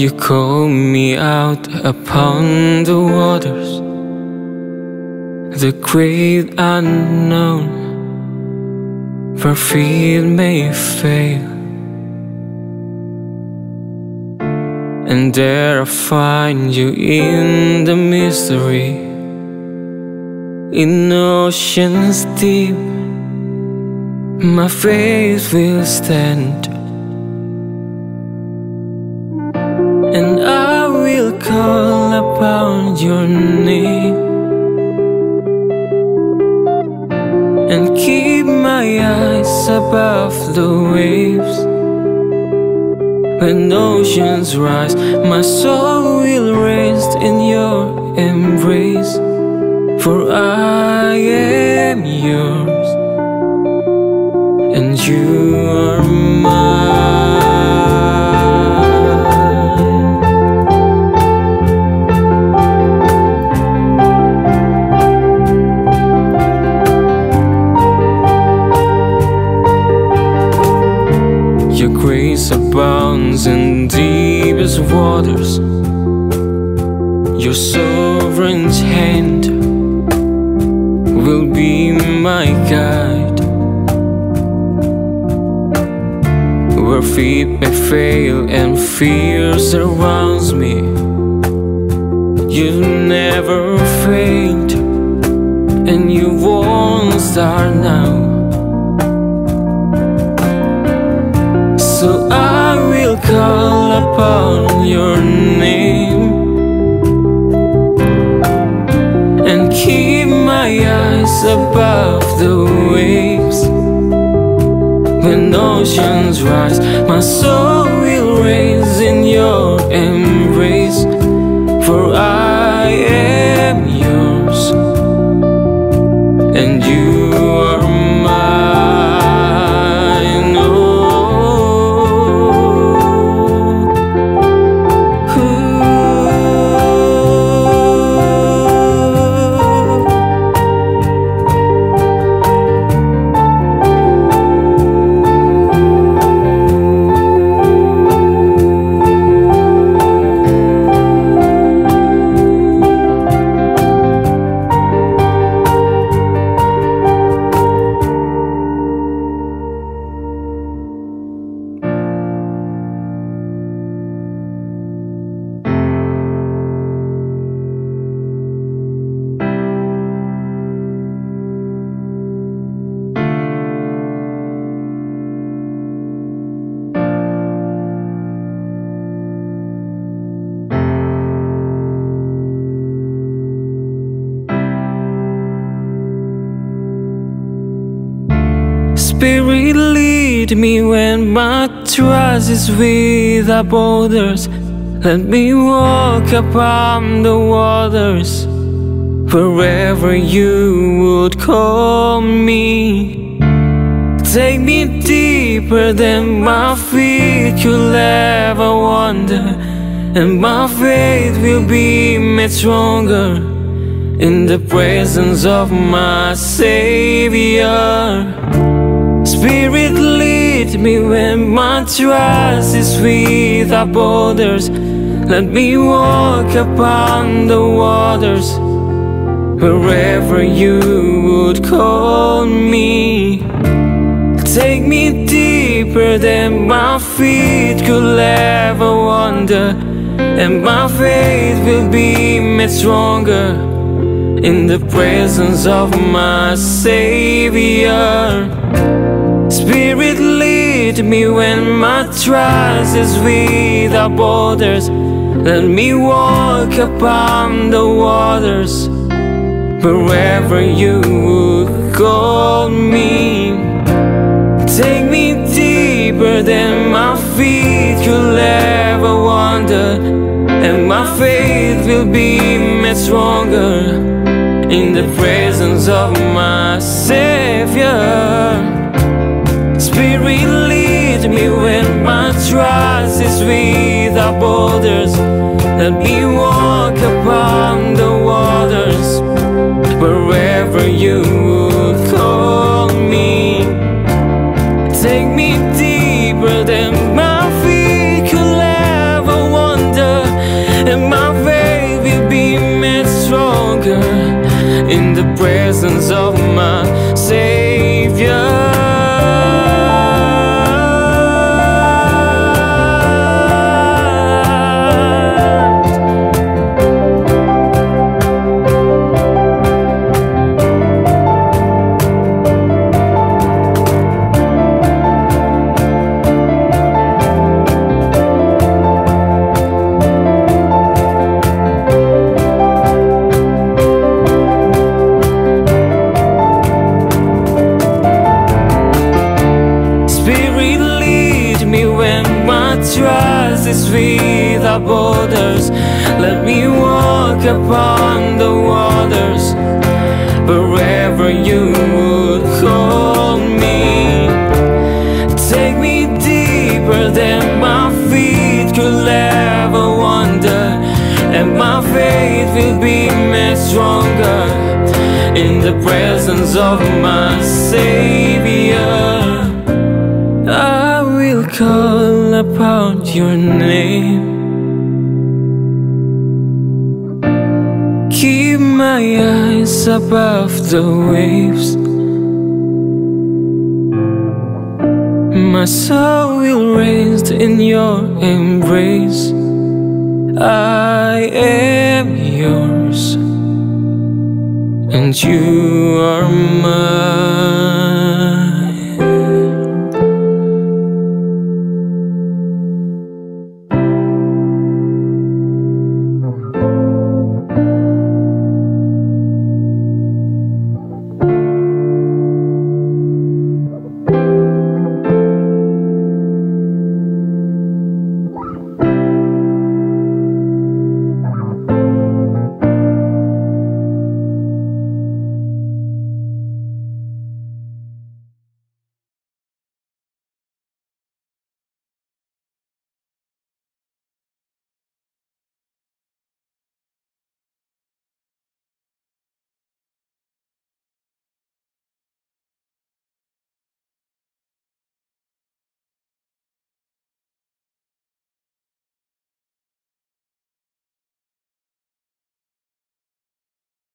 You call me out upon the waters, the great unknown, where feet may fail. And there I find you in the mystery, in oceans deep. My faith will stand. Upon your name and keep my eyes above the waves. When oceans rise, my soul will rest in your embrace, for I am yours and you are mine. Grace abounds in deepest waters. Your sovereign's hand will be my guide. Where feet may fail and fear surrounds me, you never faint, and you won't start now. Upon your name and keep my eyes above the waves. When oceans rise, my soul will raise in your embrace, Spirit, lead me when my trust is without borders. Let me walk upon the waters wherever you would call me. Take me deeper than my feet could ever wander, and my faith will be made stronger in the presence of my Savior. Spirit, lead me when my trust is without borders. Let me walk upon the waters wherever you would call me. Take me deeper than my feet could ever wander, and my faith will be made stronger in the presence of my Savior. Lead me when my trust is without borders. Let me walk upon the waters wherever you would call me. Take me deeper than my feet could ever wander, and my faith will be made stronger in the presence of my Savior. Spirit, trust is without borders. Let me walk is without borders. Let me walk upon the waters Wherever you would call me. Take me deeper than my feet could ever wander And my faith will be made stronger In the presence of my Savior call upon your name. Keep my eyes above the waves. My soul will rest in your embrace. I am yours, and you are mine.